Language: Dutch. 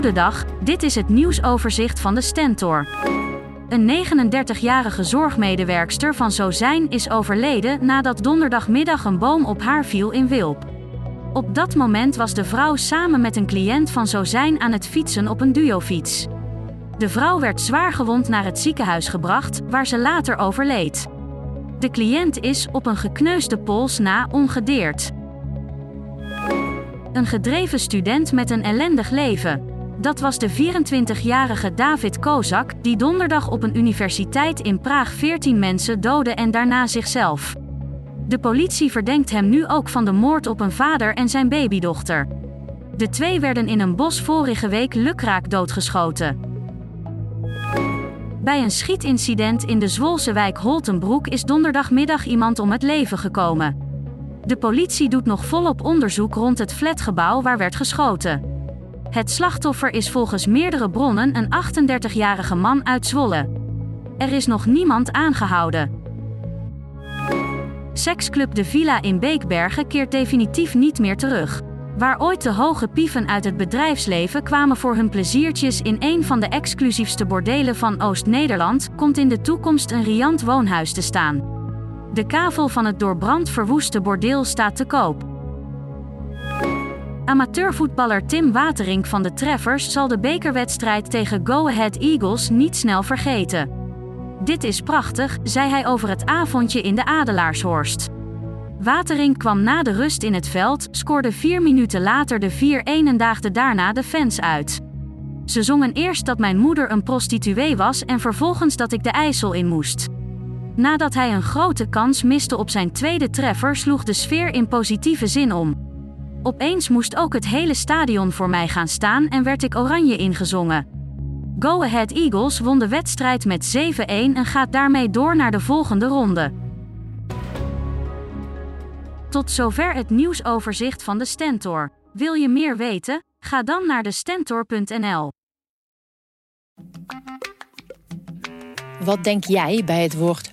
Goedendag, dit is het nieuwsoverzicht van de Stentor. Een 39-jarige zorgmedewerkster van Zozijn is overleden nadat donderdagmiddag een boom op haar viel in Wilp. Op dat moment was de vrouw samen met een cliënt van Zozijn aan het fietsen op een duofiets. De vrouw werd zwaargewond naar het ziekenhuis gebracht, waar ze later overleed. De cliënt is op een gekneusde pols na ongedeerd. Een gedreven student met een ellendig leven. Dat was de 24-jarige David Kozak, die donderdag op een universiteit in Praag 14 mensen doodde en daarna zichzelf. De politie verdenkt hem nu ook van de moord op een vader en zijn babydochter. De twee werden in een bos vorige week lukraak doodgeschoten. Bij een schietincident in de Zwolse wijk Holtenbroek is donderdagmiddag iemand om het leven gekomen. De politie doet nog volop onderzoek rond het flatgebouw waar werd geschoten. Het slachtoffer is volgens meerdere bronnen een 38-jarige man uit Zwolle. Er is nog niemand aangehouden. Seksclub De Villa in Beekbergen keert definitief niet meer terug. Waar ooit de hoge pieven uit het bedrijfsleven kwamen voor hun pleziertjes in een van de exclusiefste bordelen van Oost-Nederland, komt in de toekomst een riant woonhuis te staan. De kavel van het door brand verwoeste bordeel staat te koop. Amateurvoetballer Tim Waterink van de Treffers zal de bekerwedstrijd tegen Go Ahead Eagles niet snel vergeten. Dit is prachtig, zei hij over het avondje in de Adelaarshorst. Waterink kwam na de rust in het veld, scoorde vier minuten later de 4-1 en daagde daarna de fans uit. Ze zongen eerst dat mijn moeder een prostituee was en vervolgens dat ik de IJssel in moest. Nadat hij een grote kans miste op zijn tweede treffer, sloeg de sfeer in positieve zin om. Opeens moest ook het hele stadion voor mij gaan staan en werd ik oranje ingezongen. Go Ahead Eagles won de wedstrijd met 7-1 en gaat daarmee door naar de volgende ronde. Tot zover het nieuwsoverzicht van de Stentor. Wil je meer weten? Ga dan naar de Stentor.nl. Wat denk jij bij het woord